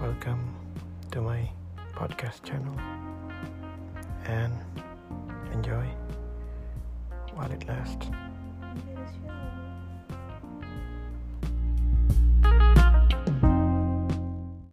Welcome to my podcast channel and enjoy while it lasts.